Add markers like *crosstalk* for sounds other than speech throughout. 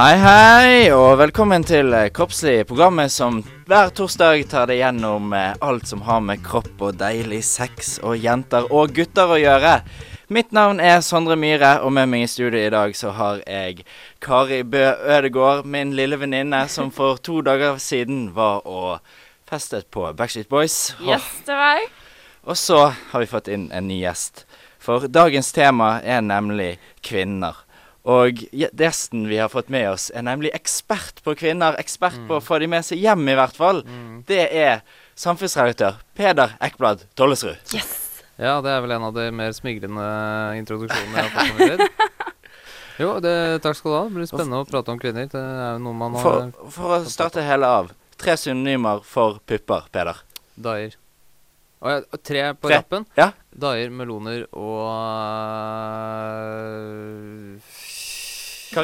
Hei, hei, og velkommen til eh, Kroppslig, programmet som hver torsdag tar deg gjennom eh, alt som har med kropp og deilig sex og jenter og gutter å gjøre. Mitt navn er Sondre Myhre, og med meg i studio i dag så har jeg Kari Bø Ødegård, min lille venninne, som for to dager siden var og festet på Backstreet Boys. Yes, det var jeg. Og så har vi fått inn en ny gjest. For dagens tema er nemlig kvinner. Og gje- gjesten vi har fått med oss, er nemlig ekspert på kvinner. Ekspert på å få de med seg hjem, i hvert fall. Det er samfunnsredaktør Peder Ekblad Tollesrud. Yes. Ja, det er vel en av de mer smigrende introduksjonene jeg har fått med meg. Jo, det, takk skal du ha. Det blir spennende å prate om kvinner. Det er jo noe man har For, for å starte hele av. Tre synonymer for pupper, Peder. Daier. Og tre på Tre. rappen. Ja. Daier, meloner og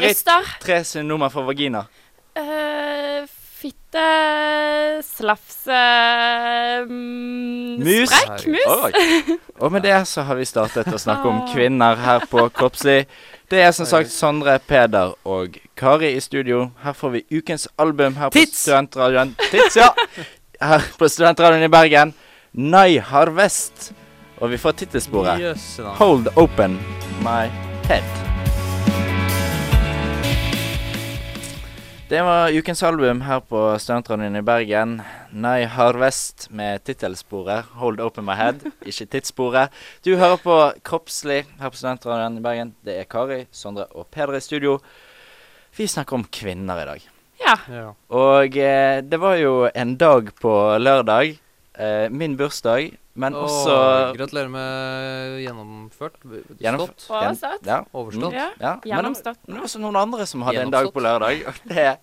Kari, Rister. tre synonymer for vagina. Uh, fitte. Slafse. um, Mus. Sprekk. Mus. Oi. *laughs* Og med det så har vi startet å snakke om kvinner her på Kroppslig. Det er som sagt Sondre, Peder og Kari i studio. Her får vi ukens album her på Studentradioen. Tits, ja! Her på Studentradioen i Bergen. Night Harvest. Og vi får tittelsporet. Hold Open My Head. Det var ukens album her på Studentradioen i Bergen. Night Harvest med tittelsporet Hold Open My Head, *laughs* ikke tidssporet. Du hører på Kroppslig her på Studentradioen i Bergen. Det er Kari, Sondre og Peder i studio. Vi snakker om kvinner i dag. Ja. Ja. Og eh, det var jo en dag på lørdag. Eh, min bursdag, men Åh, også Gratulerer med gjennomført. Gjennomført. Stått. Ja. Overstått. Mm, Ja. ja. Men Gjennomstått. men var også noen andre som hadde en dag på lørdag. Og det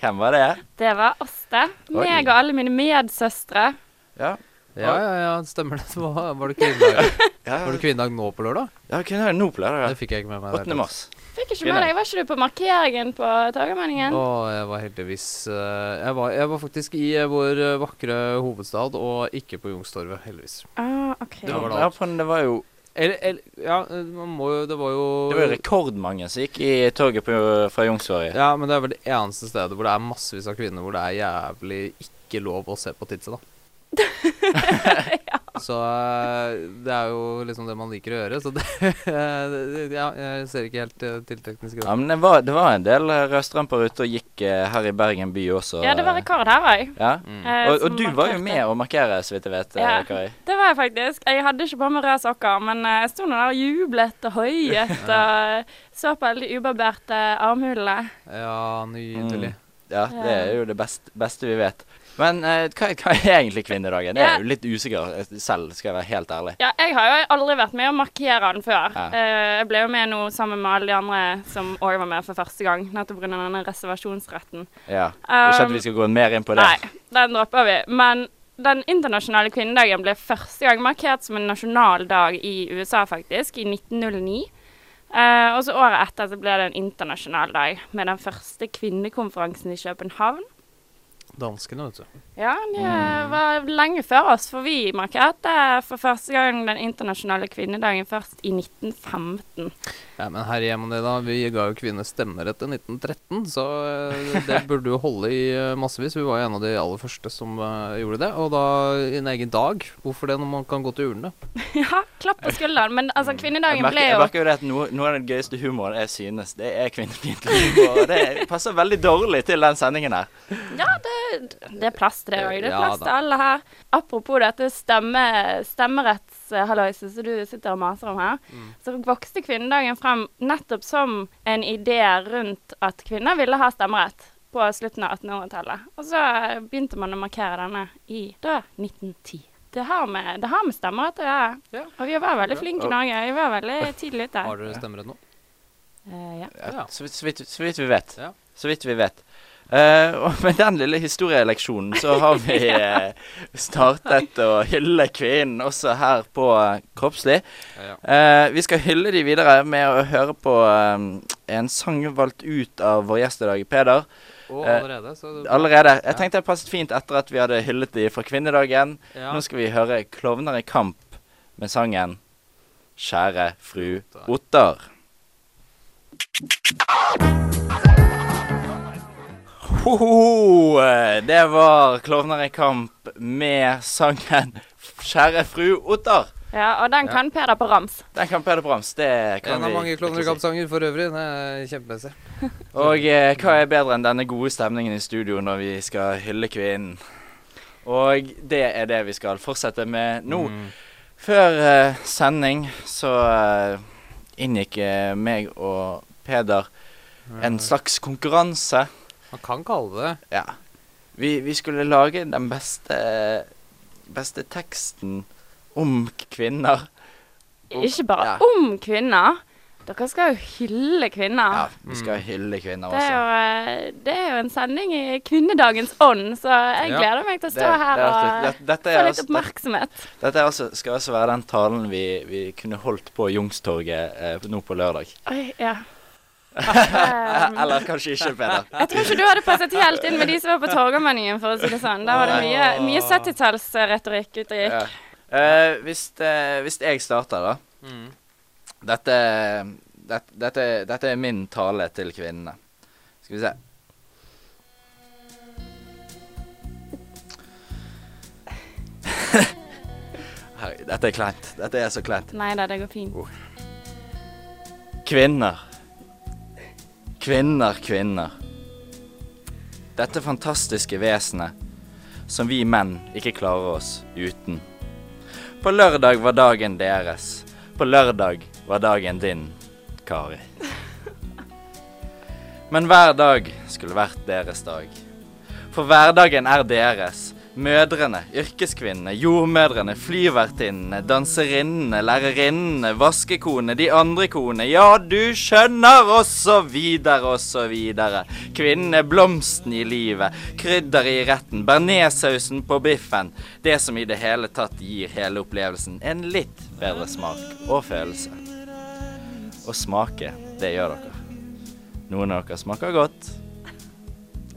Hvem var det? Det var oss, det. Oi. Meg og alle mine medsøstre. Ja, Ja, ja, ja, stemmer det. Det *laughs* Var, var det kvinnedag ja, Var det kvinnedag nå på lørdag? ja hvem er det nå på lørdag? Det fikk jeg ikke med meg. 8. mars. Fikk ikke med deg, Var ikke du på markeringen på Torgallmenningen? Å, jeg var heldigvis eh, jeg, var, jeg var faktisk i eh, vår eh, vakre hovedstad, og ikke på Youngstorget, heldigvis. Ah, OK. Det var Ja, det var jo Eller, eller Ja, man må jo Det var jo Det var jo rekordmange som gikk i toget på, fra Youngstorget. Ja, men det er vel det eneste stedet hvor det er massevis av kvinner hvor det er jævlig ikke lov å se på titset, da. *laughs* *laughs* Så eh, det er jo liksom det man liker å gjøre. Så det *laughs* Ja, jeg ser ikke helt uh, tiltrekningsgrad. Ja, men det var, det var en del eh, rødstrømper ute og gikk eh, her i Bergen by også. Ja, det var eh, rekord her òg. Ja. Mm. Og, og du var jo med å markere, så vidt jeg vet, eh, Ja. Kari. Det var jeg faktisk. Jeg hadde ikke på meg røde sokker, men eh, jeg sto nå der og jublet og hoiet *laughs* og så på alle de ubarberte armhulene. Ja, nydelig. Ja, det er jo det beste, beste vi vet. Men eh, hva, hva er egentlig kvinnedagen? Det er jo litt usikker eh, selv, skal jeg være helt ærlig. Ja, jeg har jo aldri vært med å markere den før. Ja. Eh, jeg ble jo med nå sammen med alle de andre som òg var med for første gang, nettopp pga. denne reservasjonsretten. Ja. Jeg skjønner um, vi skal gå mer inn på det. Nei, den dropper vi. Men den internasjonale kvinnedagen ble første gang markert som en nasjonal dag i USA, faktisk, i 1909. Eh, og så året etter så ble det en internasjonal dag med den første kvinnekonferansen i København. Danskene, vet du. Ja, det Mm. var lenge før oss, for vi markerte for første gang den internasjonale kvinnedagen først i 1915. Ja, men her hjemme det da, vi ga jo kvinner stemmerett i 1913, så eh, det *laughs* burde jo holde i eh, massevis. Vi var jo en av de aller første som eh, gjorde det. Og da i en egen dag. Hvorfor det, når man kan gå til urnene? *laughs* ja, klapp på skulderen. Men altså, kvinnedagen merker, ble jeg merker jo det at noe, noe av den gøyeste humoren jeg synes, det er kvinnefiendtlig humor. Det passer veldig dårlig til den sendingen her. Ja, det, det er plass til det òg. Det er plass til alle her. Apropos dette stemme, stemmerettshalloiset som du sitter og maser om her, Mm. så vokste kvinnedagen frem nettopp som en idé rundt at kvinner ville ha stemmerett på slutten av 1800-tallet. Og så begynte man å markere denne i da 1910. Det har med, det har med stemmerett å gjøre. Ja. Og vi var veldig flinke i Norge. Vi var veldig *laughs* tidlig ute. Har dere stemmerett nå? Uh, ja. Ja, Ja. så, vidt, så, vidt, så vidt vi vet. Ja. Så vidt vi vet. Eh, og med den lille historieleksjonen så har vi *laughs* uh, startet å hylle kvinnen også her på Kroppslig. Eh, vi skal hylle de videre med å høre på en sang valgt ut av vår gjest i dag, Peder. Og Eh, allerede, så Allerede. Jeg tenkte det passet fint etter at vi hadde hyllet de fra kvinnedagen. Ja. Nå skal vi høre 'Klovner i kamp' med sangen 'Kjære fru Ottar'. Hohoho! Det var Klovner i kamp med sangen 'Kjære fru Ottar'. Ja, og den Ja. kan Peder på rams. Den kan Peder på rams, Det kan En av mange Klovner i kamp-sanger for øvrig. Det er kjempemessig. *laughs* Og eh, hva er bedre enn denne gode stemningen i studio når vi skal hylle kvinnen? Og det er det vi skal fortsette med nå. Mm. Før eh, sending så eh, inngikk eh, meg og Peder en slags konkurranse. Man kan kalle det. Ja. Vi, vi skulle lage den beste, beste teksten om kvinner. Og- Ikke bare ja. om kvinner. Dere skal jo hylle kvinner. Ja, vi skal hylle kvinner Det er, også. jo, eh, det er jo en sending i kvinnedagens ånd, så jeg Ja. gleder meg til å stå Det- her det er og få litt også, oppmerksomhet. Dette er altså, skal også være den talen vi, vi kunne holdt på Jungstorget eh, nå på lørdag. Oi, ja. *laughs* Eller kanskje ikke, Peder. Jeg tror ikke du hadde passet helt inn med de som var på Torgallmenyen, for å si det sånn. Der var det mye, mye 70-tallsretorikk ute og gikk. Ja. Uh, hvis, uh, hvis jeg starter, da. Mm. Dette, dette, dette, dette er min tale til kvinnene. Skal vi se. *laughs* Herregud, dette er kleint. Dette er så kleint. Nei da, det går fint. Kvinner. Kvinner, kvinner. Dette fantastiske vesenet som vi menn ikke klarer oss uten. På lørdag var dagen deres. På lørdag var dagen din, Kari. Men hver dag skulle vært deres dag. For hverdagen er deres. Mødrene, yrkeskvinnene, jordmødrene, flyvertinnene, danserinnene, lærerinnene, vaskekonene, de andre konene. Ja, du skjønner, og så videre og så videre. Kvinnen blomsten i livet, krydderet i retten, bearnéssausen på biffen. Det som i det hele tatt gir hele opplevelsen en litt bedre smak og følelse. Å smake, det gjør dere. Noen av dere smaker godt,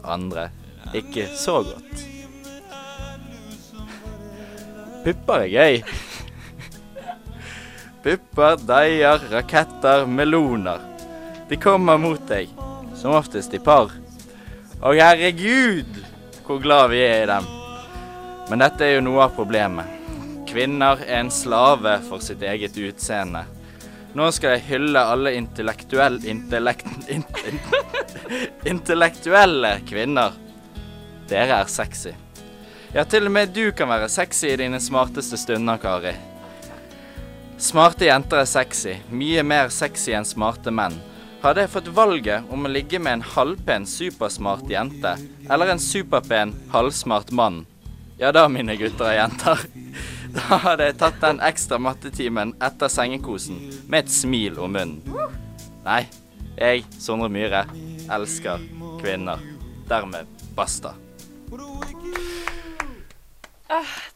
andre ikke så godt. Pupper er gøy. Pupper, deier, raketter, meloner. De kommer mot deg, som oftest i par. Og herregud, hvor glad vi er i dem. Men dette er jo noe av problemet. Kvinner er en slave for sitt eget utseende. Nå skal jeg hylle alle intellektuell... Intellekt... In, in, *laughs* intellektuelle kvinner. Dere er sexy. Ja, til og med du kan være sexy i dine smarteste stunder, Kari. Smarte jenter er sexy. Mye mer sexy enn smarte menn. Hadde jeg fått valget om å ligge med en halvpen, supersmart jente eller en superpen, halvsmart mann, ja da, mine gutter og jenter, *laughs* da hadde jeg tatt den ekstra mattetimen etter sengekosen med et smil om munnen. Nei, jeg, Sondre Myhre, elsker kvinner. Dermed basta.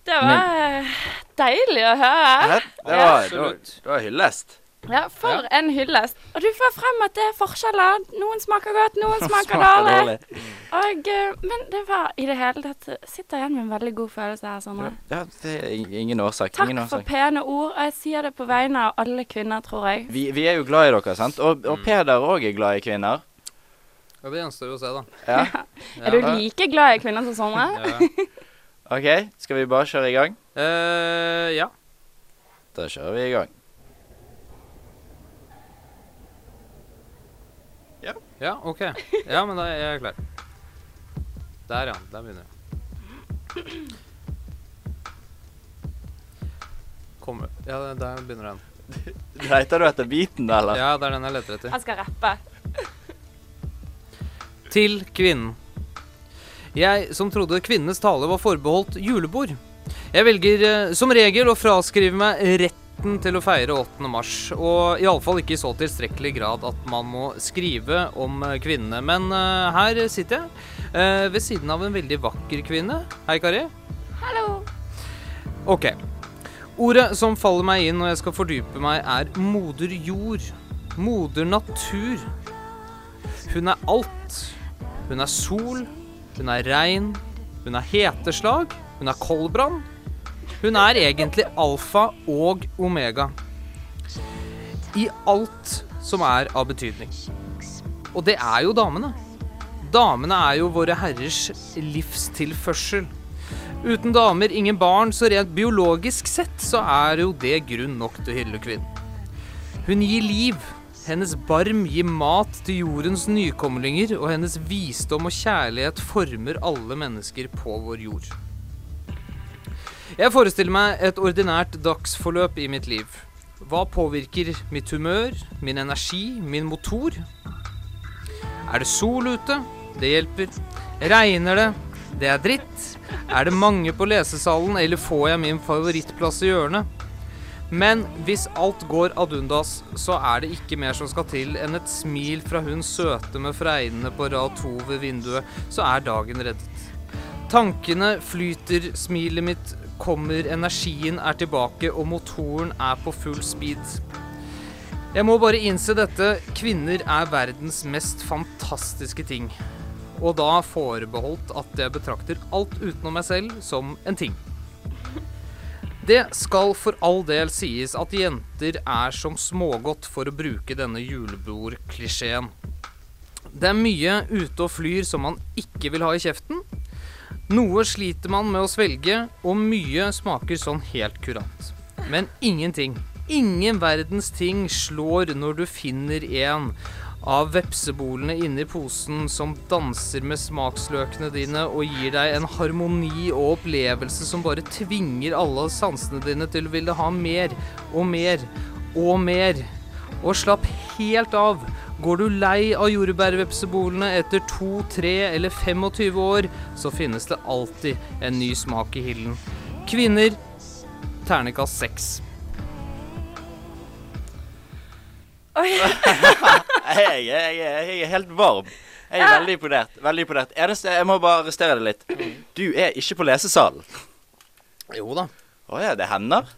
Det var deilig å høre. Det var, det var, det var hyllest. Ja, for en hyllest. Og du får frem at det er forskjeller. Noen smaker godt, noen *laughs* smaker Smaker dårlig. Og, eh, men det var i det hele tatt Sitter igjen med en veldig god følelse her, Sondre. Ja, det er ingen årsak. Takk ingen for pene ord. Og jeg sier det på vegne av alle kvinner, tror jeg. Vi, vi er jo glad i dere, sant? Og, Mm. og Peder òg er glad i kvinner. Ja, det gjenstår jo å se, da. Ja. *laughs* Er du like glad i kvinner som Sondre? Ja. OK, skal vi bare kjøre i gang? Eh, ja. Da kjører vi i gang. Ja, OK. Ja, men da er jeg klar. Der, ja. Der begynner jeg. Kommer Ja, der begynner den. *laughs* Leter du etter beaten, eller? Ja, det er den jeg leter etter. Jeg skal rappe. Til kvinnen. Jeg som trodde kvinnenes tale var forbeholdt julebord. Jeg velger eh, som regel å fraskrive meg retten til å feire 8. mars, og iallfall ikke i så tilstrekkelig grad at man må skrive om eh, kvinnene. Men uh, her sitter jeg, uh, ved siden av en veldig vakker kvinne. Hei, Kari. Hallo. Ok. Ordet som faller meg inn når jeg skal fordype meg, er moder jord. Moder natur. Hun er alt. Hun er sol. Hun er rein. Hun er heteslag. Hun er koldbrann. Hun er egentlig alfa og omega. I alt som er av betydning. Og det er jo damene. Damene er jo våre herrers livstilførsel. Uten damer, ingen barn, så rent biologisk sett så er jo det grunn nok til å hylle kvinnen. Hun gir liv. Hennes barm gir mat til jordens nykomlinger, og hennes visdom og kjærlighet former alle mennesker på vår jord. Jeg forestiller meg et ordinært dagsforløp i mitt liv. Hva påvirker mitt humør, min energi, min motor? Er det sol ute? Det hjelper. Regner det? Det er dritt. Er det mange på lesesalen, eller får jeg min favorittplass i hjørnet? Men hvis alt går ad undas, så er det ikke mer som skal til enn et smil fra hun søte med fregnene på rad to ved vinduet, så er dagen reddet. Tankene flyter, smilet mitt kommer, energien er tilbake, og motoren er på full speed. Jeg må bare innse dette. Kvinner er verdens mest fantastiske ting. Og da forbeholdt at jeg betrakter alt utenom meg selv som en ting. Det skal for all del sies at jenter er som smågodt, for å bruke denne julebordklisjeen. Det er mye ute og flyr som man ikke vil ha i kjeften. Noe sliter man med å svelge, og mye smaker sånn helt kurant. Men ingenting, ingen verdens ting slår når du finner en av vepsebolene inni posen som danser med smaksløkene dine og gir deg en harmoni og opplevelse som bare tvinger alle sansene dine til å ville ha mer og mer og mer. Og slapp helt av. Går du lei av jordbærvepsebolene etter to, tre eller 25 år, så finnes det alltid en ny smak i hilden. Kvinner ternekast seks. Jeg, *laughs* jeg, jeg er helt varm. Jeg er veldig imponert. Veldig imponert. Eneste, jeg må bare arrestere deg litt. Du er ikke på lesesalen. Jo da. Å ja, det hender.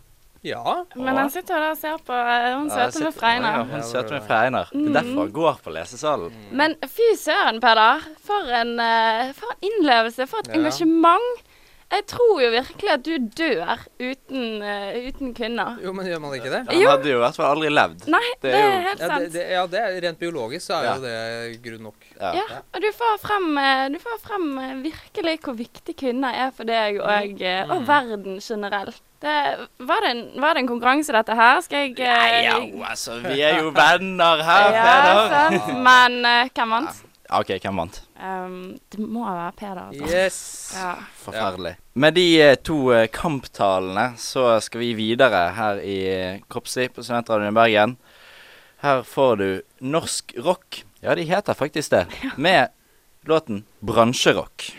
Ja. Men han sitter der og ser på eh, hun Ja, søte med Freinar. Freina. Ja, hun søte med Freinar. Det er derfor han går på lesesalen. Men fy søren, Peder. For en, eh, for en innlevelse. For et Ja. engasjement. Jeg tror jo virkelig at du dør uten, uh, uten kvinner. Jo, men gjør man ikke det? Han Jo. hadde jo i hvert fall aldri levd. Nei, Det det er er jo- helt Ja, det, sant. det, ja, det er rent biologisk så er Ja. jo det grunn nok. Ja. Ja, og du får frem, eh, du får frem eh, virkelig hvor viktig kvinner er for deg og, eh, og verden generelt. Det, var, det en, var det en konkurranse, dette her? Skal jeg Nei, ja, altså, vi er jo venner her, ja, Peder. sant. Men uh, hvem vant? OK, hvem vant? Um, det må være Peder, altså. Yes. Ja. Forferdelig. Med de eh, to eh, kamptalene så skal vi videre her i eh, Kroppslig på Studentradioen i Bergen. Her får du norsk rock. Ja, de heter faktisk det. Med låten 'Bransjerock'.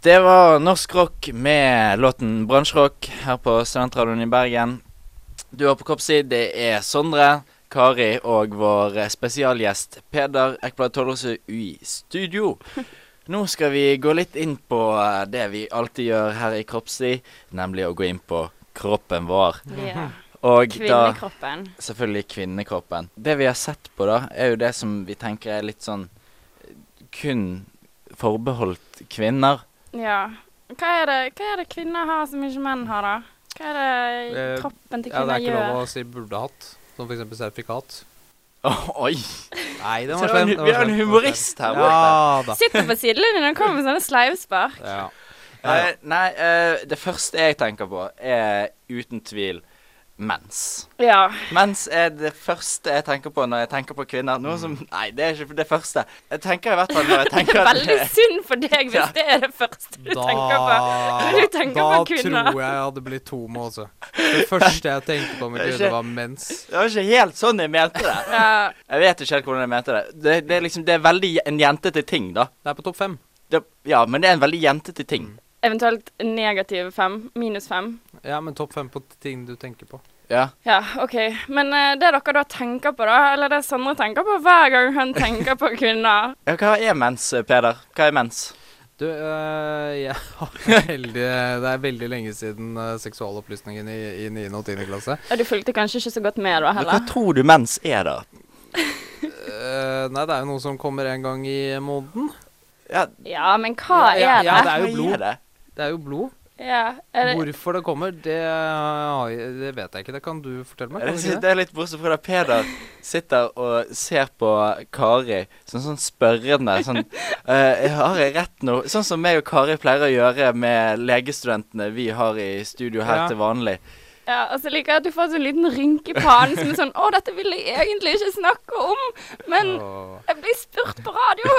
Det var norsk rock med låten 'Bransjerock' her på Studentradioen i Bergen. Du er på Kroppstid. det er Sondre, Kari og vår spesialgjest Peder Ekblad Tollesø i studio. Nå skal vi gå litt inn på eh, det vi alltid gjør her i Kroppstid, nemlig å gå inn på kroppen vår. ja. Og da Kvinnekroppen. selvfølgelig kvinnekroppen. Det vi har sett på, da, er jo det som vi tenker er litt sånn eh, kun forbeholdt kvinner. Ja. Hva er, det, hva er det kvinner har som ikke menn har, da? Hva er det i kroppen til Ja, det er ikke lov å si burde hatt, som f.eks. sertifikat. oi! Nei, det var slem. vi har en humorist her borte. Ja da. Sitter på sidelinjen og kommer med sånne sleivspark. Ja. Eh, nei, uh, det første jeg tenker på, er uten tvil mens. Ja. Mens er det første jeg tenker på når jeg tenker på kvinner. Noe som Nei, det er ikke det første. Jeg tenker i hvert fall når jeg *laughs* tenker at Veldig synd for deg hvis Ja. det er det første du tenker på. Du tenker da på kvinner. tror jeg jeg hadde blitt tom også. Det første jeg tenkte på med *laughs* Det er kvinner, var mens. Det var ikke helt sånn jeg mente det. Ja. Jeg vet ikke helt hvordan jeg mente det. Det, det er liksom Det er veldig en jentete ting, da. Det er på topp fem. Det, ja, men det er en veldig jentete ting. Eventuelt negative fem. Minus fem. Ja, men topp fem på ting du tenker på. Ja. Ja, OK. Men uh, det dere da tenker på, da, eller det Sondre tenker på hver gang han tenker på kvinner ja hva er mens, Peder? Hva er mens? Du, øh, jeg har veldig Det er veldig lenge siden uh, seksualopplysningen i, i 9. og 10. klasse. Ja, Du fulgte kanskje ikke så godt med da, Men hva tror du mens er, da? uh, nei, det er jo noe som kommer en gang i måneden. Ja, Ja, men hva Ja, er det? ja, det er jo blod. Det? Er jo blod. Ja. Er det, Hvorfor det kommer, det, det vet jeg ikke. Det kan du fortelle meg. Det det? det er litt morsomt, for da Peder sitter og ser på Kari sånn, sånn spørrende sånn uh, *laughs* Har jeg rett nå? Sånn som meg og Kari pleier å gjøre med legestudentene vi har i studio her Ja. til vanlig. Ja, og så liker jeg at du får sånn liten rynke i panen som er sånn Å, dette vil jeg egentlig ikke snakke om, men jeg blir spurt på radio.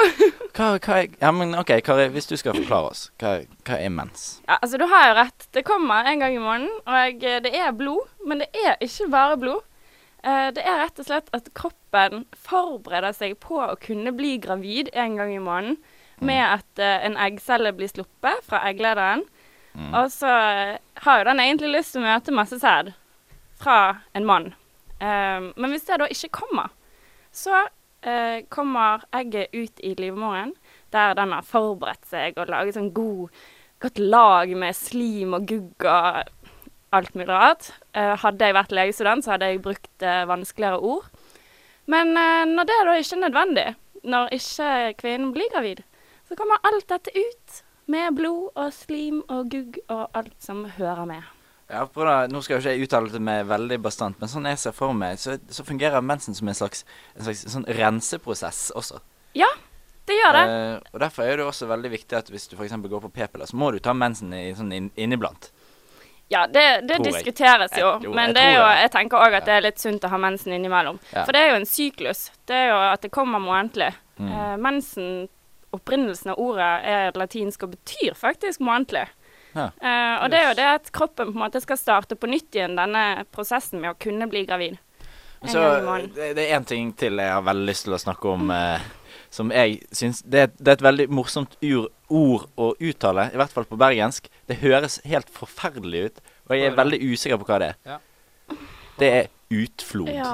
Hva, hva er Ja, men OK, Kari, hvis du skal forklare oss, hva, hva er mens? Ja, altså, du har jo rett. Det kommer en gang i måneden, og jeg, det er blod. Men det er ikke bare blod. Eh, det er rett og slett at kroppen forbereder seg på å kunne bli gravid en gang i måneden med at eh, en eggcelle blir sluppet fra egglederen. Mm. Og så har jo den egentlig lyst til å møte masse sæd fra en mann. Um, men hvis det da ikke kommer, så uh, kommer egget ut i livmoren, der den har forberedt seg og laget sånn god, godt lag med slim og gugg og alt mulig rart. Uh, hadde jeg vært legestudent, så hadde jeg brukt uh, vanskeligere ord. Men når det da ikke er nødvendig, når ikke kvinnen blir gravid, så kommer alt dette ut med blod og slim og gugg og alt som hører med. Ja, da, Nå skal jo ikke jeg uttale det meg veldig bastant, men sånn jeg ser for meg, så, så fungerer mensen som en slags, en slags sånn renseprosess også. Ja, det gjør det. Eh, og Derfor er det også veldig viktig at hvis du f.eks. går på p-piller, så må du ta mensen i, sånn inn, inniblant. Ja, det, det jeg. diskuteres jo. Jeg- jo, men det er jo, jeg tenker òg at det er litt sunt å ha mensen innimellom. Ja. For det er jo en syklus. Det er jo at det kommer månedlig. Mm. Eh, mensen, opprinnelsen av ordet er latinsk og betyr faktisk månedlig. Ja. Uh, og det er jo det at kroppen på en måte skal starte på nytt igjen denne prosessen med å kunne bli gravid. En Så det, det er én ting til jeg har veldig lyst til å snakke om, eh, som jeg syns det, det er et veldig morsomt ur, ord å uttale, i hvert fall på bergensk. Det høres helt forferdelig ut, og jeg er veldig usikker på hva det er. Ja. Det er utflod. Ja,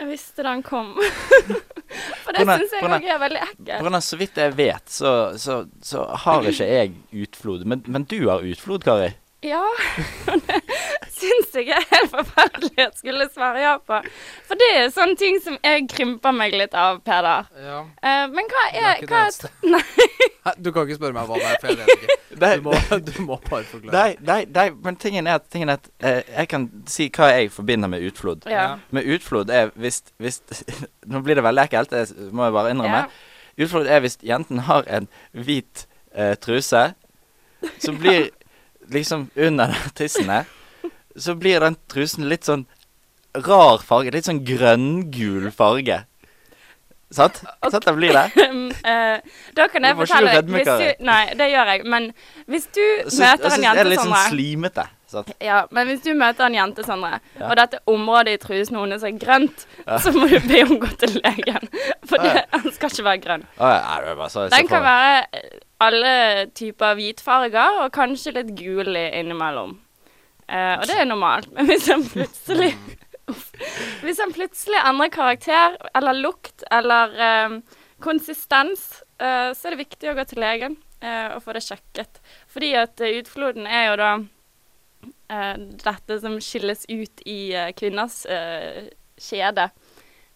jeg visste den kom. *laughs* For det syns jeg òg er veldig ekkelt. så vidt jeg vet, så, så, så har ikke jeg utflod. Men, men du har utflod, Kari. Ja, *laughs* og det syns jeg er helt forferdelig at skulle svare ja på. For det er sånne ting som jeg krymper meg litt av, Peder. Ja. Uh, men hva er er, hva er. *laughs* Nei, du kan ikke spørre meg hva det er, for jeg vet ikke. *laughs* Nei, Du må, du må bare forklare. nei, nei, nei, men tingen er at, tingen er at uh, jeg kan si hva jeg forbinder med utflod. Ja. Med utflod er hvis, hvis Nå blir det veldig ekkelt, det må jeg bare innrømme. Ja. Utflod er hvis jenten har en hvit uh, truse som blir liksom under *laughs* tissene, så blir den trusen litt sånn rar farge. Litt sånn grønngul farge. Sant? Sant det blir det? *laughs* Eh, da kan jeg fortelle du, Nei, det gjør jeg. Men hvis du møter en er jente, det litt sånn slimete. Sant? Ja, men hvis du møter en jente, Sondre, Ja. og dette området i trusen hennes er grønt, Ja. så må du be henne gå til legen. For Ja, ja. det, han skal ikke være grønn. Er bare så, Den kan være eh, alle typer hvitfarger, og kanskje litt gul innimellom. Eh, og det er normalt. Men hvis han plutselig *laughs* Hvis den plutselig endrer karakter eller lukt eller eh, konsistens, eh, så er det viktig å gå til legen eh, og få det sjekket. Fordi at eh, utfloden er jo da dette som skilles ut i eh, kvinners eh, kjede.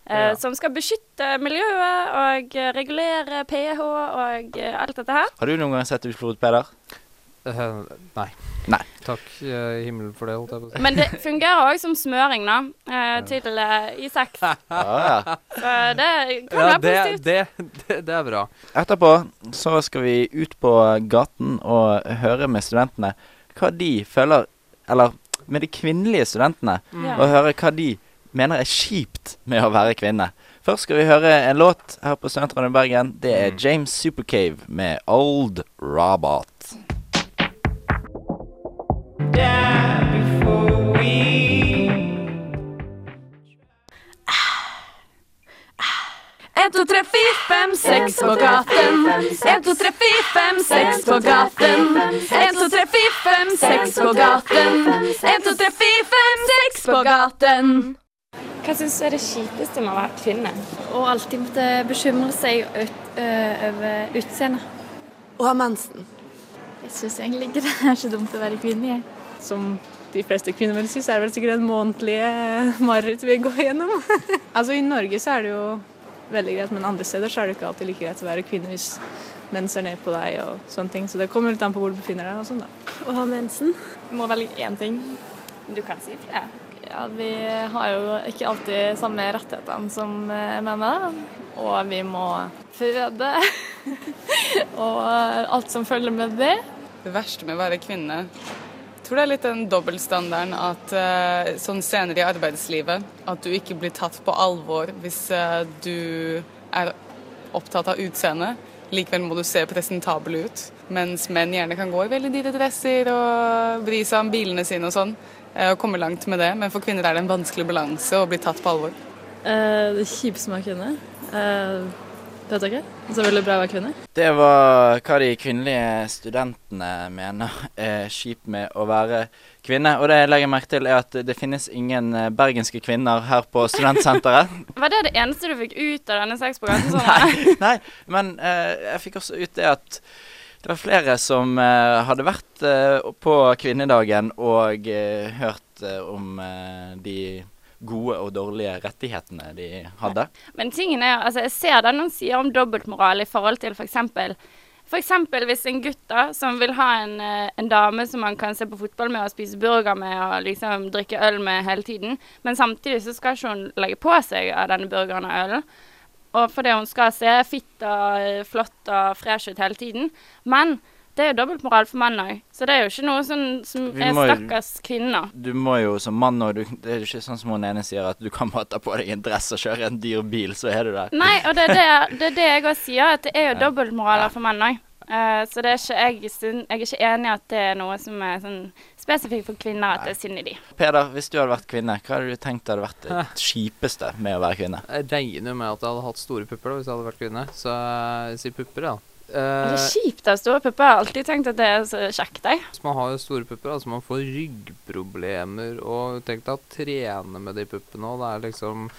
Eh, Ja. Som skal beskytte miljøet og eh, regulere pH og eh, alt dette her. Har du noen gang sett utflod, Peder? Uh, nei. Nei. Takk uh, himmelen for det, holdt jeg på å si. Men det fungerer òg som smøring, da, uh, til eh, i sex. *laughs* Ja, ja. Så det kan Ja, være det, positivt. det, det, det er bra. Etterpå så skal vi ut på gaten og høre med studentene hva de føler Eller med de kvinnelige studentene, Mm. og høre hva de mener er kjipt med å være kvinne. Først skal vi høre en låt her på Studentradioen i Bergen. Det er Mm. James Supercave med Old Robot. En, to, tre, fire, fem, seks på gaten. En, to, tre, fire, fem, seks på gaten. En, to, tre, fire, fem, seks på gaten. En, to, tre, fire, fem, seks på gaten. Hva syns du er det kjipeste med å være kvinne? Å alltid måtte bekymre seg ut, øh, over utseendet. Å ha mensen. Jeg syns egentlig ikke det er så dumt å være kvinne. jeg. som de fleste kvinner vil synes, er det vel sikkert en månedlig eh, mareritt vi går gjennom. *laughs* altså I Norge så er det jo veldig greit, men andre steder så er det ikke alltid like greit å være kvinne hvis mens er ned på deg og sånne ting. Så det kommer litt an på hvor du befinner deg og sånn, da. Å ha mensen. Må velge én ting. Du kan si flere. Ja, vi har jo ikke alltid samme rettighetene som menn. Og vi må føde. *laughs* og alt som følger med det. Det verste med å være kvinne jeg tror det er litt den dobbeltstandarden at eh, sånn senere i arbeidslivet at du ikke blir tatt på alvor hvis eh, du er opptatt av utseendet. Likevel må du se presentabel ut. Mens menn gjerne kan gå i veldig dyre dresser og bry seg om bilene sine og sånn. eh, Og komme langt med det. Men for kvinner er det en vanskelig balanse å bli tatt på alvor. Eh, det er kjipt som er kvinne. Eh, vet jeg ikke. Så veldig bra å være kvinne. Det var hva de kvinnelige studentene mener er kjipt med å være kvinne. Og det jeg legger merke til, er at det finnes ingen eh, bergenske kvinner her på studentsenteret. *laughs* Var det det eneste du fikk ut av denne sexprogrammet? *laughs* Sånn, Nei, men eh, jeg fikk også ut det at det var flere som eh, hadde vært eh, på kvinnedagen og eh, hørt eh, om de gode og dårlige rettighetene de hadde. Men tingen er, altså jeg ser det noen sier om dobbeltmoral i forhold til f.eks. For eksempel hvis en gutt da, som vil ha en, eh, en dame som han kan se på fotball med og spise burger med og liksom drikke øl med hele tiden, men samtidig så skal ikke hun legge på seg av denne burgeren og ølen. Og fordi hun skal se fitt og eh, flott og fresh ut hele tiden. Men det er jo dobbeltmoral for menn òg, så det er jo ikke noe sånn som Vi er må stakkars kvinner. Du må jo som mann og du, Det er jo ikke sånn som hun ene sier, at du kan bare ta på deg en dress og kjøre en dyr bil, så er du der. Nei, og det er det, det, er det jeg òg sier, at det er jo *laughs* Ja. dobbeltmoraler Ja. for menn òg. så det er ikke, jeg, syn- jeg er ikke enig i at det er noe som er sånn spesifikt for kvinner, at det er synd i de. Peder, hvis du hadde vært kvinne, hva hadde du tenkt hadde vært det kjipeste med å være kvinne? Jeg regner jo med at jeg hadde hatt store pupper da, hvis jeg hadde vært kvinne. Så jeg sier pupper, ja. Det er Eh, kjipt av store pupper. Jeg har alltid tenkt at det er så kjekt, jeg. hvis man har store pupper, altså man får ryggproblemer, og tenk deg å trene med de puppene, og det er liksom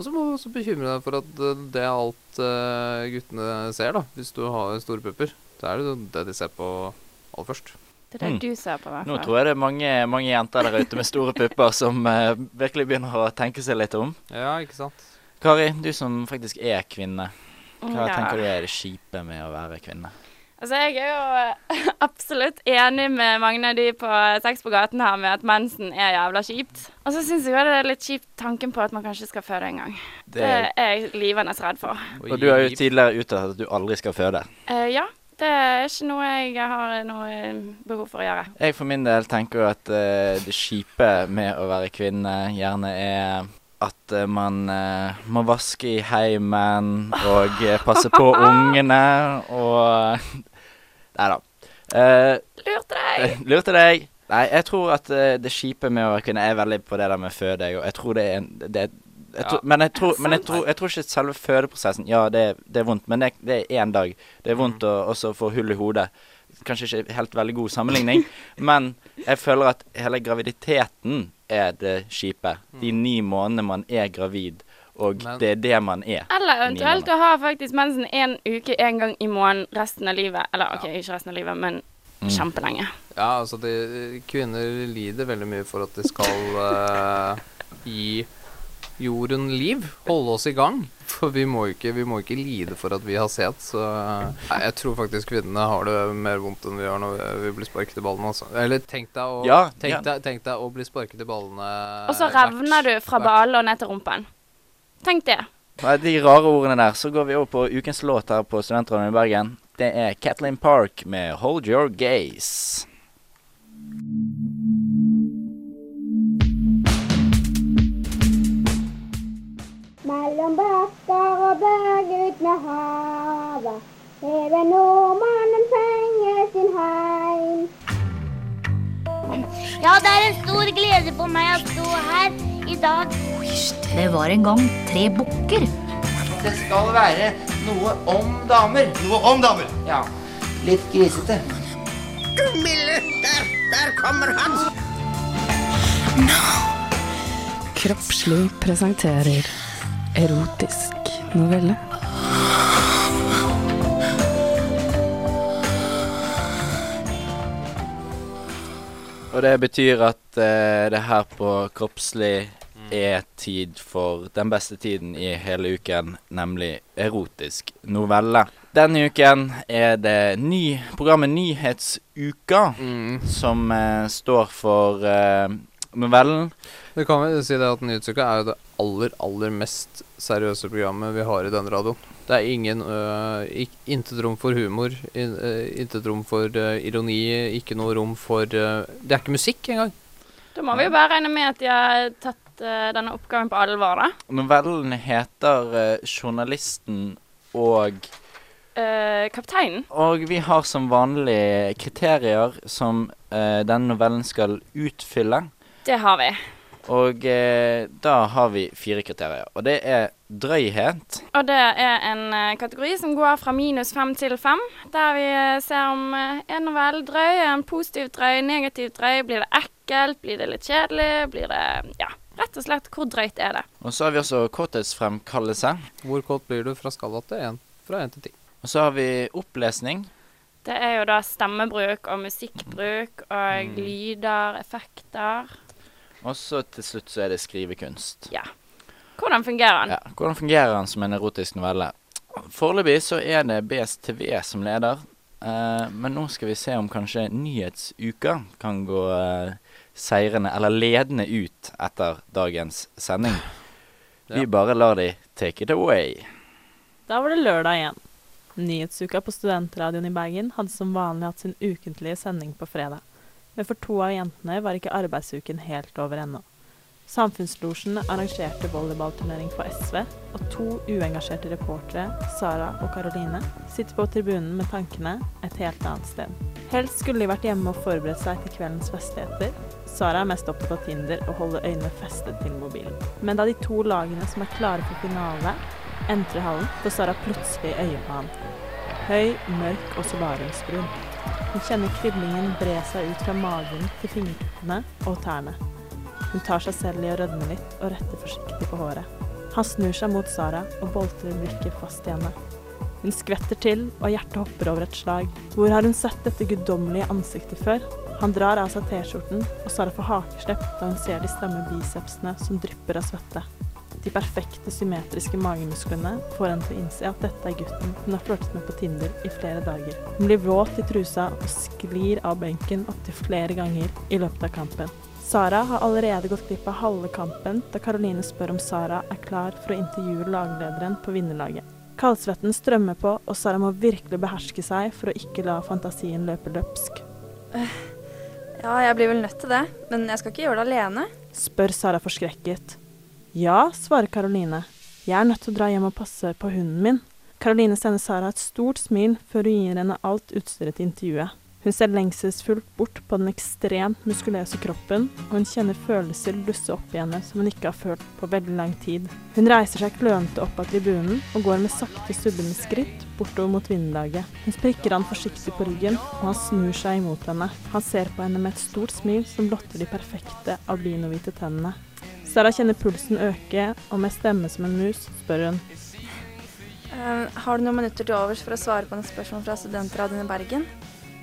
Og så må du også bekymre deg for at eh, det er alt eh, guttene ser, da, hvis du har store pupper. Det er det det de ser på aller først. Det er det Mm. du ser på, i hvert Nå tror jeg det er mange, mange jenter der ute med store pupper som uh, virkelig begynner å tenke seg litt om. Ja, ikke sant? Kari, du som faktisk er kvinne. Hva Ja. tenker du er det kjipe med å være kvinne? Altså, jeg er jo *laughs* absolutt enig med mange av de på Sex på gaten her med at mensen er jævla kjipt. Og så syns jeg det er litt kjipt tanken på at man kanskje skal føde en gang. Det Det, er jeg livende redd for. og du har jo tidligere uttalt at du aldri skal føde. Uh, ja, det er ikke noe jeg har noe behov for å gjøre. Jeg for min del tenker jo at uh, det kjipe med å være kvinne gjerne er at eh, man eh, må vaske i heimen og eh, passe på *laughs* ungene og *laughs* Nei da. Lurte deg! *laughs* lurte deg. Nei, jeg tror at det kjipe med å være kvinne er veldig på det der med føde, jeg, og jeg tror det er en det, jeg tror, Men, jeg tror, men jeg tror, jeg tror ikke selve fødeprosessen Ja, det, det er vondt, men det, det er én dag. Det er vondt å også få hull i hodet. Kanskje ikke helt veldig god sammenligning, *laughs* men jeg føler at hele graviditeten er det kjipe. De ni månedene man er gravid, og Men- det er det man er. Eller eventuelt å ha faktisk mensen en uke en gang i måneden resten av livet. Eller OK, ikke resten av livet, men Mm. kjempelenge. Ja, altså de, kvinner lider veldig mye for at de skal uh, gi jorden liv, holde oss i gang. For vi må ikke, vi må ikke lide for at vi har set, så Nei, Jeg tror faktisk kvinnene har det mer vondt enn vi gjør når vi, vi blir sparket i ballene, altså. Eller tenk deg å, Ja, tenk ja. deg, tenk deg å bli sparket i ballene Og så revner du fra ballen og ned til rumpen. Tenk det. Med de rare ordene der, så går vi over på ukens låt her på Studentrådet i Bergen. Det er Kathleen Park med 'Hold Your Gaze'. Mellom bakker og berg ut med havet, hever nordmannen penger sin heim. Ja, det er en stor glede for meg å stå her i dag. Det var en gang tre bukker. Det skal være noe om damer. Noe om damer? Ja. Litt grisete. Gummille, der, der kommer han! Kroppslig presenterer erotisk novelle. Og det betyr at uh, det her på Kroppslig er tid for den beste tiden i hele uken, nemlig erotisk novelle. Denne uken er det ny, programmet Nyhetsuka som uh, står for novellen. Vi kan vel si det at Nyhetsuka er jo det aller, aller mest seriøse programmet vi har i denne radioen. Det er ingen uh, Intet rom for humor, in, uh, intet rom for uh, ironi, ikke noe rom for Det er ikke musikk engang. Da må vi jo bare regne med at de har tatt denne oppgaven på alvor, da. Novellen heter 'Journalisten og Eh, kapteinen. Og vi har som vanlig kriterier som uh, denne novellen skal utfylle. Det har vi. Og eh, da har vi fire kriterier. Og det er drøyhet. Og det er en eh, kategori som går fra minus fem til fem. Der vi eh, ser om uh, en novelle drøy, er en positiv drøy, negativ drøy. Blir det ekkelt? Blir det litt kjedelig? Blir det Ja, rett og slett, hvor drøyt er det? Og så har vi også kåthetsfremkallelse. Hvor kåt blir du fra skala til én? Fra én til ti. Og så har vi opplesning. Det er jo da stemmebruk og musikkbruk og lyder, effekter. Og så til slutt så er det skrivekunst. Ja. Hvordan fungerer den? Ja, Hvordan fungerer den som en erotisk novelle? Foreløpig så er det BSTV som leder. Eh, men nå skal vi se om kanskje Nyhetsuka kan gå eh, seirende, eller ledende ut etter dagens sending. Vi bare lar de take it away. Da var det lørdag igjen. Nyhetsuka på Studentradioen i Bergen hadde som vanlig hatt sin ukentlige sending på fredag. Men for to av jentene var ikke arbeidsuken helt over ennå. Samfunnslosjen arrangerte volleyballturnering for SV, og to uengasjerte reportere, Sara og Karoline, sitter på tribunen med tankene et helt annet sted. Helst skulle de vært hjemme og forberedt seg til kveldens festligheter. Sara er mest opptatt av Tinder og holder øynene festet til mobilen. Men da de to lagene som er klare for finale, entrer hallen, får Sara plutselig øye på ham. Høy, mørk og solariumsbrun. Hun kjenner kriblingen bre seg ut fra magen til fingrene og tærne. Hun tar seg selv i å rødme litt og retter forsiktig på håret. Han snur seg mot Sara og boltrer blikket fast i henne. Hun skvetter til, og hjertet hopper over et slag. Hvor har hun sett dette guddommelige ansiktet før? Han drar av seg T-skjorten, og Sara får hakeslepp da hun ser de stramme bicepsene som drypper av svette. De perfekte symmetriske magemusklene får henne til å innse at dette er gutten hun har flørtet med på Tinder i flere dager. Hun blir våt i trusa og sklir av benken opptil flere ganger i løpet av kampen. Sara har allerede gått glipp av halve kampen da Caroline spør om Sara er klar for å intervjue laglederen på vinnerlaget. Kaldsvetten strømmer på, og Sara må virkelig beherske seg for å ikke la fantasien løpe løpsk. Ja, jeg blir vel nødt til det, men jeg skal ikke gjøre det alene. Spør Sara forskrekket. Ja, svarer Caroline. Jeg er nødt til å dra hjem og passe på hunden min. Caroline sender Sara et stort smil før hun gir henne alt utstyret til intervjuet. Hun ser lengselsfullt bort på den ekstremt muskuløse kroppen, og hun kjenner følelser blusse opp i henne som hun ikke har følt på veldig lang tid. Hun reiser seg klønete opp av tribunen og går med sakte, subbende skritt bortover mot vinnerlaget. Hun sprikker han forsiktig på ryggen, og han snur seg imot henne. Han ser på henne med et stort smil som blotter de perfekte albinohvite tennene. Sara kjenner pulsen øke, og med stemme som en mus spør hun. Uh, har du noen minutter til overs for å svare på noen spørsmål fra Studentradioen i Bergen?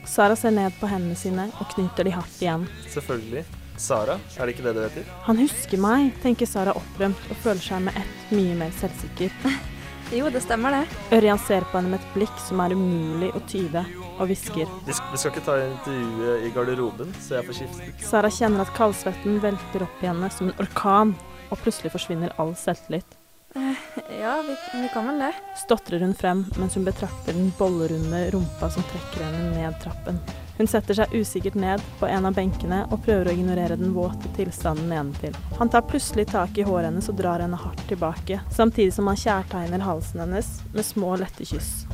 Sara ser ned på hendene sine og knyter de hardt igjen. Selvfølgelig. Sara, er det ikke det du heter? Han husker meg, tenker Sara opprømt og føler seg med ett mye mer selvsikker. *laughs* Jo, det stemmer det. Ørjan ser på henne med et blikk som er umulig å tyde, og hvisker. Vi vi skal ikke ta intervjuet i garderoben, så jeg får skiftet. Sara kjenner at kaldsvetten velter opp i henne som en orkan, og plutselig forsvinner all selvtillit. Eh, Ja, vi, vi kan vel det. Stotrer hun frem mens hun betrakter den bollerunde rumpa som trekker henne ned trappen. Hun setter seg usikkert ned på en av benkene og prøver å ignorere den våte tilstanden nedentil. Han tar plutselig tak i håret hennes og drar henne hardt tilbake, samtidig som han kjærtegner halsen hennes med små, lette kyss.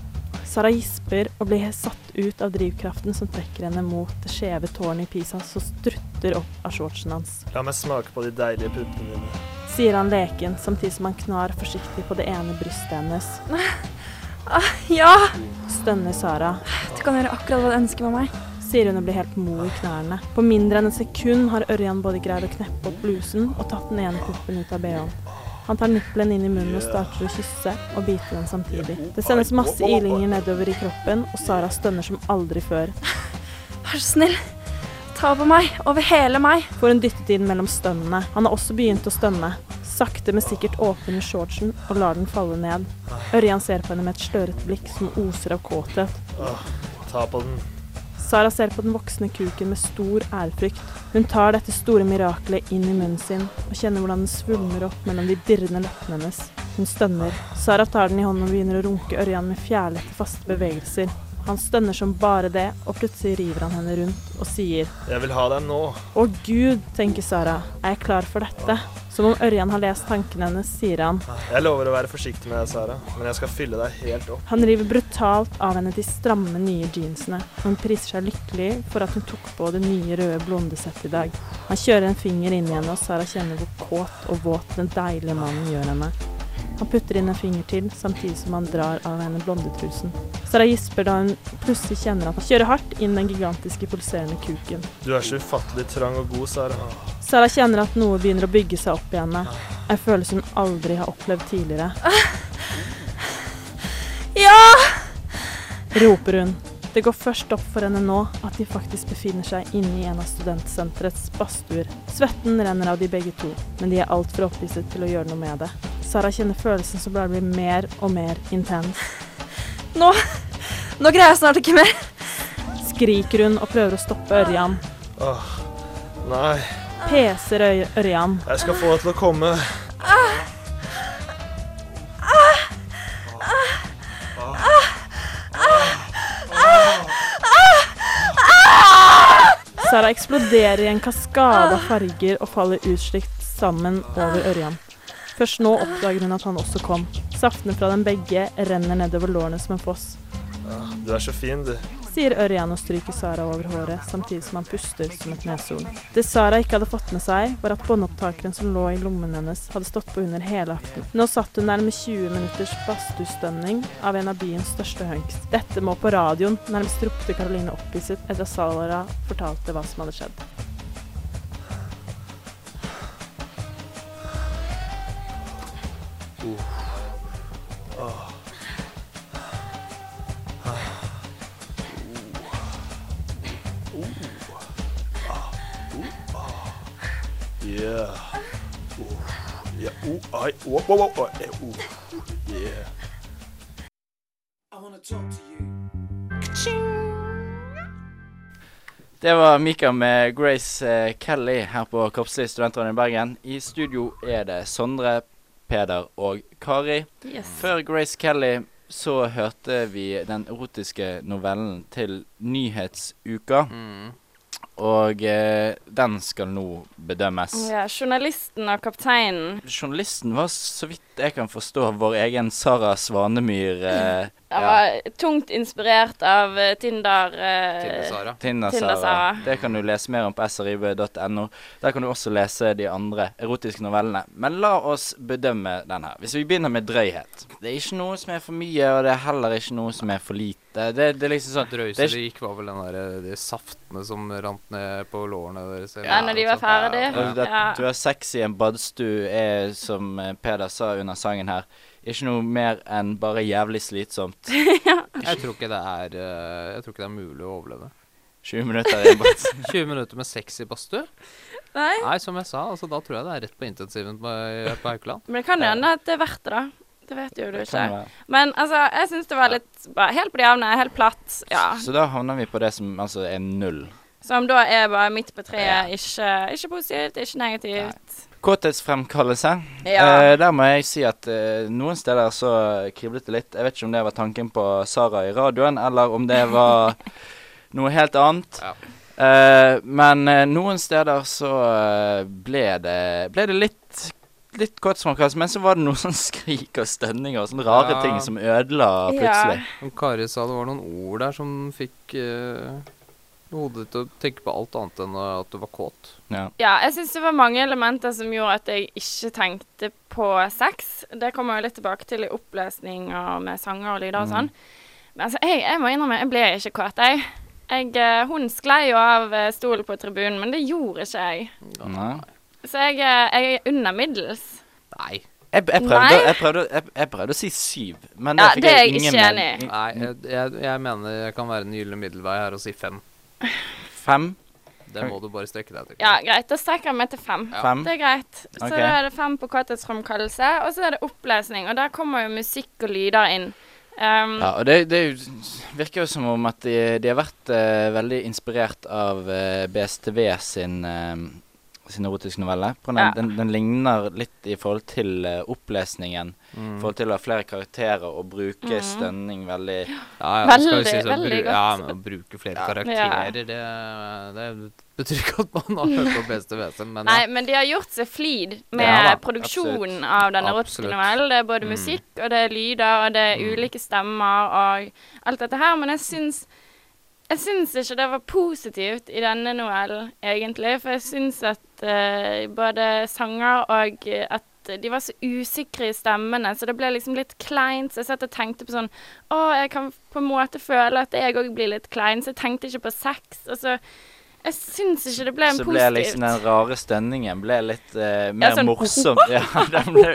Sara gisper og blir satt ut av drivkraften som trekker henne mot det skjeve tårnet i Pisa som strutter opp av shortsen hans. La meg smake på de deilige puppene dine. Sier han leken, samtidig som han knar forsiktig på det ene brystet hennes. *laughs* Ja! Stønner Sara. Du kan gjøre akkurat hva du ønsker med meg. Sier hun og blir helt mo i knærne. På mindre enn et sekund har Ørjan både greid å kneppe opp blusen og tatt den ene puppen ut av bh-en. Han tar nippelen inn i munnen og starter å kysse og bite den samtidig. Det sendes masse ilinger nedover i kroppen, og Sara stønner som aldri før. Vær så snill, Ta på meg, over hele meg. Får hun dyttet inn mellom stønnene. Han har også begynt å stønne. Sakte, men sikkert åpner shortsen og lar den falle ned. Ørjan ser på henne med et slørete blikk som oser av kåthet. Ta på den. Sara ser på den voksne kuken med stor ærefrykt. Hun tar dette store mirakelet inn i munnen sin og kjenner hvordan den svulmer opp mellom de dirrende leppene hennes. Hun stønner. Sara tar den i hånden og begynner å runke Ørjan med fjærlette, faste bevegelser. Han stønner som bare det, og plutselig river han henne rundt og sier Jeg vil ha deg nå. Å gud, tenker Sara, er jeg klar for dette? Som om Ørjan har lest tankene hennes, sier han. Jeg lover å være forsiktig med deg, Sara, men jeg skal fylle deg helt opp. Han river brutalt av henne de stramme, nye jeansene. Hun priser seg lykkelig for at hun tok på det nye, røde blondesettet i dag. Han kjører en finger inn i henne, og Sara kjenner hvor kåt og våt den deilige mannen gjør henne. Han putter inn en finger til, samtidig som han drar av henne blondetrusen. Sara gisper da hun plutselig kjenner at han kjører hardt inn den gigantiske, pulserende kuken. Du er så ufattelig trang og god, Sara. Sara kjenner at noe begynner å bygge seg opp i henne. En følelse hun aldri har opplevd tidligere. *laughs* Ja! roper hun. Det går først opp for henne nå at de faktisk befinner seg inne i en av studentsenterets badstuer. Svetten renner av de begge to, men de er altfor opphisset til å gjøre noe med det. Sara kjenner følelsen som bare blir mer og mer intens. *laughs* Nå Nå greier jeg snart ikke mer. Skriker hun og prøver å stoppe Ørjan. Åh, nei. Peser Ørjan. Jeg skal få deg til å komme. Sara eksploderer i en kaskade av farger og faller utslikt sammen over Ørjan. Først nå oppdager hun at han også kom. Saftene fra dem begge renner nedover lårene som en foss. Ah, Du er så fin, du. Sier Ørjan og stryker Sara over håret, samtidig som han puster som et neshorn. Det Sara ikke hadde fått med seg, var at båndopptakeren som lå i lommen hennes, hadde stått på under hele aften. Nå satt hun der med 20 minutters badstuestønning av en av byens største hunks. Dette må på radioen, nærmest ropte Karoline opphisset etter at Sara fortalte hva som hadde skjedd. Uh. whoa, Whoa, whoa, Yeah. I wanna talk to you. Det var Mika med Grace eh, Kelly her på Kroppslig studentråd i Bergen. I studio er det Sondre, Peder og Kari. Yes. Før Grace Kelly så hørte vi den erotiske novellen til Nyhetsuka. Og eh, den skal nå bedømmes. Ja, journalisten og kapteinen. Journalisten var, så vidt jeg kan forstå, vår egen Sara Svanemyr. Eh, jeg var tungt inspirert av eh, Tinder. eh, Tinder-Sara. Tinder-Sara. Det kan du lese mer om på srib.no. Der kan du også lese de andre erotiske novellene. Men la oss bedømme den her. Hvis vi begynner med drøyhet. Det er ikke noe som er for mye, og det er heller ikke noe som er for lite. Det, det er liksom sånn det Drøyeste er det gikk, var vel den der, eh, de saftene som rant ned på lårene deres. Ja, når de var ferdige. ferdig. Og Ja. Du er sexy i en badstue er, som eh, Peder sa under sangen her, ikke noe mer enn bare jævlig slitsomt. *laughs* Jeg tror ikke det er eh, Jeg tror ikke det er mulig å overleve. 20 minutter i en badstue. *laughs* 20 minutter med sex i badstue? Nei. Nei, som jeg sa, altså da tror jeg det er rett på intensiven på, på Haukeland. Men det kan hende at det er verdt det, da. Det vet jo du ikke. Men altså, jeg syns det var litt bare helt på det jevne, helt platt. Ja. Så da havner vi på det som altså er null. Som da er bare midt på treet. Ikke, ikke positivt, ikke negativt. Kåthetsfremkallelse. Ja. Eh, der må jeg si at eh, noen steder så kriblet det litt. Jeg vet ikke om det var tanken på Sara i radioen, eller om det var *laughs* noe helt annet. Eh, men eh, noen steder så eh, ble det, ble det litt Litt kåthetsfremkallelse, men så var det noe *laughs* sånn skrik og stønning og sånne rare Ja. ting som ødela plutselig. Som Kari sa, det var noen ord der som fikk eh, hodet til å tenke på alt annet enn at du var kåt. Ja. Ja, jeg syns det var mange elementer som gjorde at jeg ikke tenkte på sex. Det kommer jeg litt tilbake til i opplesning og med sanger og lyder og Mm. sånn. Men altså, jeg, jeg må innrømme, jeg ble ikke kåt, jeg. jeg eh, hun sklei jo av eh, stolen på tribunen, men det gjorde ikke jeg. Nei. Så jeg, eh, jeg er under middels. Nei. Jeg, jeg, prøvde, Nei. jeg, prøvde, jeg, jeg prøvde å si syv, men Ja, det er jeg ikke enig i. Nei, jeg, mener jeg kan være den gylne middelvei her og si fem. Fem. Det må du bare strekke deg til. Ja, greit. Da strekker jeg meg til fem. Fem? Det er greit. Så okay. da er det fem på kåthetsfremkallelse, og så er det opplesning. Og der kommer jo musikk og lyder inn. Um, Ja, og det, det er jo- virker jo som om at de, de har vært uh, veldig inspirert av uh, BSTV sin, eh, sin erotiske novelle. På den, Ja. den, den ligner litt i forhold til uh, opplesningen. I Mm. forhold til å ha flere karakterer og bruke mm. stønning veldig Ja, ja, Veldig, skal jo sies at veldig bru- godt. Ja, men å bruke flere Ja. karakterer, det, det betyr ikke at man har hørt på beste vesen, men Nei, ja. men de har gjort seg flid med Ja da, produksjonen absolutt. av den erotiske novellen. Det er både Mm. musikk, og det er lyder, og det er ulike stemmer og alt dette her. Men jeg syns jeg syns ikke det var positivt i denne novellen, egentlig. For jeg syns at uh, både sanger og at de var så usikre i stemmene, så det ble liksom litt kleint. Så jeg satt og tenkte på sånn Å, jeg kan på en måte føle at jeg òg blir litt klein, så jeg tenkte ikke på sex. Og så Jeg syns ikke det ble en Så ble positivt. liksom den rare stønningen ble litt uh, mer sånn morsom. *laughs* Ja, den ble,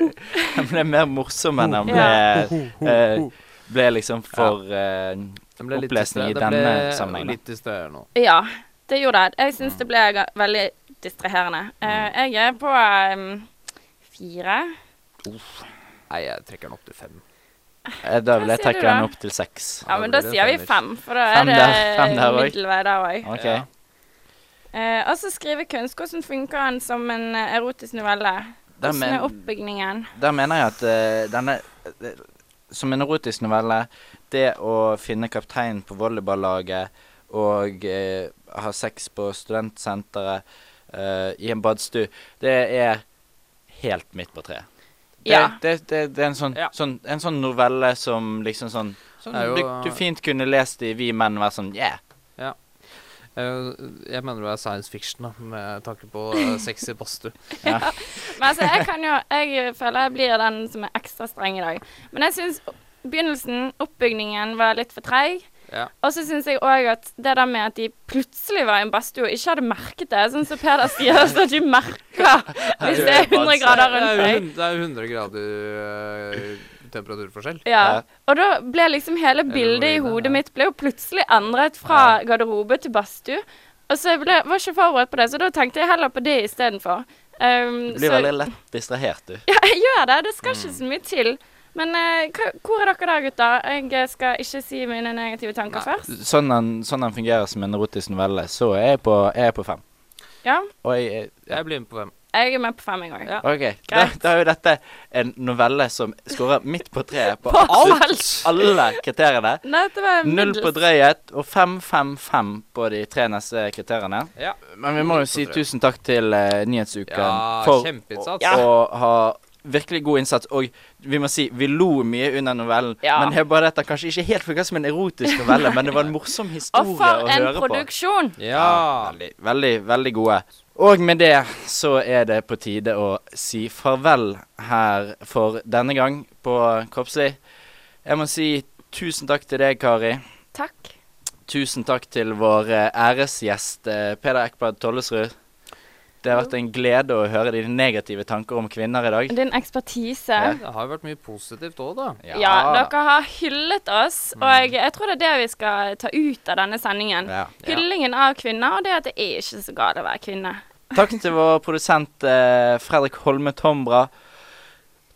den ble mer morsom enn den ble, Ja. eh, ble liksom for eh, Den ble litt opplesning i denne sammenhengen. Litt distraherende. Ja, det gjorde det. Jeg syns det ble veldig distraherende. Uh, jeg er på um, fire. Nei, jeg trekker den opp til fem. Eh, Da vil jeg trekke den opp til seks. Ja, men da sier vi fem, for da Fem er det der også. middelvei der òg. Okay. Eh, og så skrive kunst. Hvordan funker den som en erotisk novelle? Hvordan er oppbygningen? Der mener jeg at uh, denne Som en erotisk novelle, det å finne kapteinen på volleyballaget og eh, ha sex på studentsenteret eh, i en badstue, det er helt midt på treet. Det, Ja. det, det, det er en sånn, Ja. sånn, en sånn novelle som liksom sånn, sånn du, du fint kunne lest i Vi menn og vært sånn Yeah. Eh, Jeg mener det er science fiction, da, med tanke på *laughs* sexy sex badstue. Ja. *laughs* Men altså, jeg kan jo Jeg føler jeg blir den som er ekstra streng i dag. Men jeg syns begynnelsen, oppbygningen, var litt for treig. Ja. Og så syns jeg òg at det der med at de plutselig var i en badstue og ikke hadde merket det, sånn som Peder sier, så at de merker *laughs* hvis det er 100 grader er rundt deg. det er jo 100 grader eh, temperaturforskjell. Ja. Og da ble liksom hele bildet i hodet mitt ble jo plutselig endret fra garderobe til badstue. Og så jeg ble, var ikke forberedt på det, så da tenkte jeg heller på det istedenfor. Um, Du blir så- veldig lett distrahert, du. Ja, jeg gjør det. Det skal ikke så mye til. Men uh, hvor er dere da, gutter? Jeg skal ikke si mine negative tanker først. Sånn den, sånn den fungerer som en erotisk novelle, så er jeg på, er jeg på fem. Ja, Og jeg, Jeg blir med på fem. Jeg er med på fem en gang. Ja. OK. Da, da er jo dette en novelle som scorer midt på treet på *laughs* På alt, alle kriteriene. Nei, det var Null på drøyhet og fem, fem, fem på de tre neste kriteriene. Ja. Men vi må jo si tusen takk til uh, Nyhetsuken Ja, for å, å ha virkelig god innsats. Og vi må si vi lo mye under novellen. Ja. Men det er bare dette kanskje ikke helt funka som en erotisk novelle, men det var en morsom historie Og for å en høre på. produksjon! Ja. Veldig, veldig, veldig gode. Og med det så er det på tide å si farvel her for denne gang på Kroppslig. Jeg må si tusen takk til deg, Kari. Takk. Tusen takk til vår æresgjest eh, Peder Ekblad Tollesrud. Det har vært en glede å høre dine negative tanker om kvinner i dag. Din ekspertise. Ja. Det har jo vært mye positivt òg, da. Ja, dere har hyllet oss, og jeg tror det er det vi skal ta ut av denne sendingen. Ja. Hyllingen av kvinner, og det at det er ikke så galt å være kvinne. Takk til vår produsent eh, Fredrik Holme Tombra.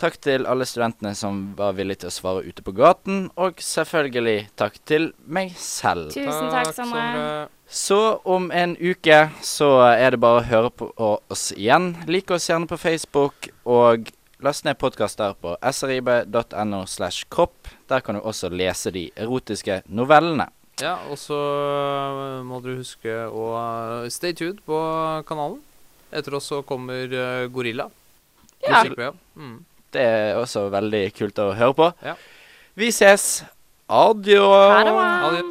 Takk til alle studentene som var villige til å svare ute på gaten. Og selvfølgelig takk til meg selv. Tusen takk, Sondre. Så om en uke så er det bare å høre på oss igjen. Lik oss gjerne på Facebook, og last ned podkaster på srib.no slash kropp. Der kan du også lese de erotiske novellene. Ja, og så øh, må dere huske å øh, stay tuned på kanalen. Etter oss så kommer øh, Gorilla. Ja. Mm. Det er også veldig kult å høre på. Ja. Vi ses. Adjø. Ha det.